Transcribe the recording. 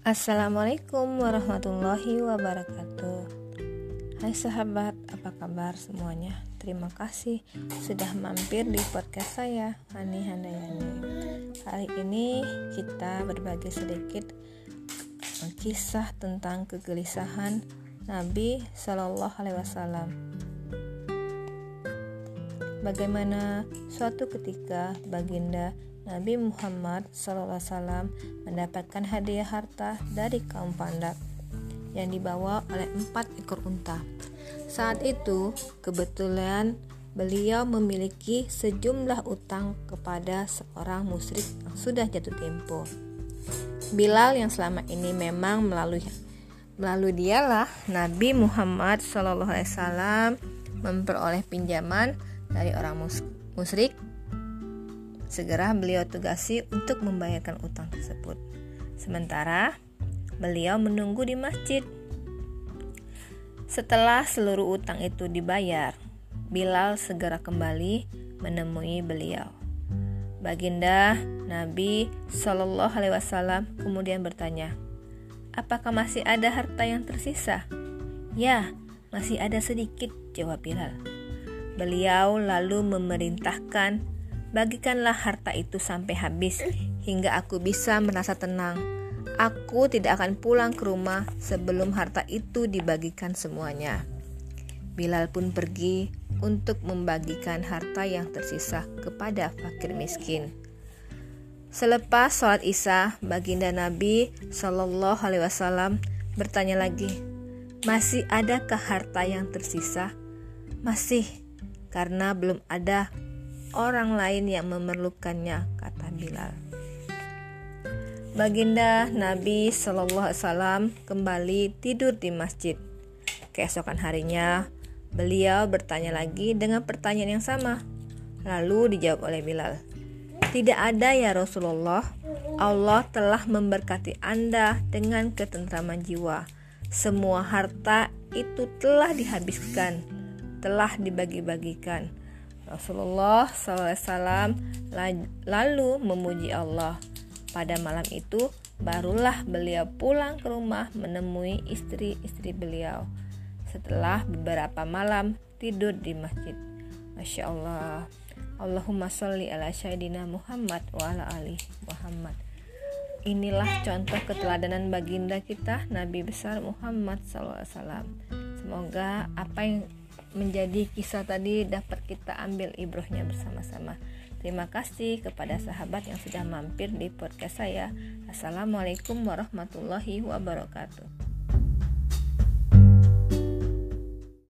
Assalamualaikum warahmatullahi wabarakatuh. Hai sahabat, apa kabar semuanya? Terima kasih sudah mampir di podcast saya, Hani Handayani. Hari ini kita berbagi sedikit kisah tentang kegelisahan Nabi Shallallahu Alaihi Wasallam. Bagaimana suatu ketika baginda Nabi Muhammad SAW mendapatkan hadiah harta dari kaum Pandak yang dibawa oleh empat ekor unta. Saat itu, kebetulan beliau memiliki sejumlah utang kepada seorang musyrik yang sudah jatuh tempo. Bilal yang selama ini memang melalui melalui dialah Nabi Muhammad SAW memperoleh pinjaman dari orang musyrik segera beliau tugasi untuk membayarkan utang tersebut. Sementara beliau menunggu di masjid. Setelah seluruh utang itu dibayar, Bilal segera kembali menemui beliau. Baginda Nabi Shallallahu Alaihi Wasallam kemudian bertanya, apakah masih ada harta yang tersisa? Ya, masih ada sedikit, jawab Bilal. Beliau lalu memerintahkan Bagikanlah harta itu sampai habis hingga aku bisa merasa tenang. Aku tidak akan pulang ke rumah sebelum harta itu dibagikan semuanya. Bilal pun pergi untuk membagikan harta yang tersisa kepada fakir miskin. Selepas sholat isya, baginda Nabi Shallallahu Alaihi Wasallam bertanya lagi, masih adakah harta yang tersisa? Masih, karena belum ada orang lain yang memerlukannya, kata Bilal. Baginda Nabi Shallallahu Alaihi Wasallam kembali tidur di masjid. Keesokan harinya, beliau bertanya lagi dengan pertanyaan yang sama. Lalu dijawab oleh Bilal, "Tidak ada ya Rasulullah. Allah telah memberkati Anda dengan ketentraman jiwa. Semua harta itu telah dihabiskan, telah dibagi-bagikan." Rasulullah SAW lalu memuji Allah. Pada malam itu, barulah beliau pulang ke rumah menemui istri-istri beliau. Setelah beberapa malam tidur di masjid. Masya Allah. Allahumma sholli ala Sayyidina Muhammad wa ala ali Muhammad. Inilah contoh keteladanan baginda kita Nabi besar Muhammad SAW. Semoga apa yang menjadi kisah tadi dapat kita ambil ibrohnya bersama-sama. Terima kasih kepada sahabat yang sudah mampir di podcast saya. Assalamualaikum warahmatullahi wabarakatuh.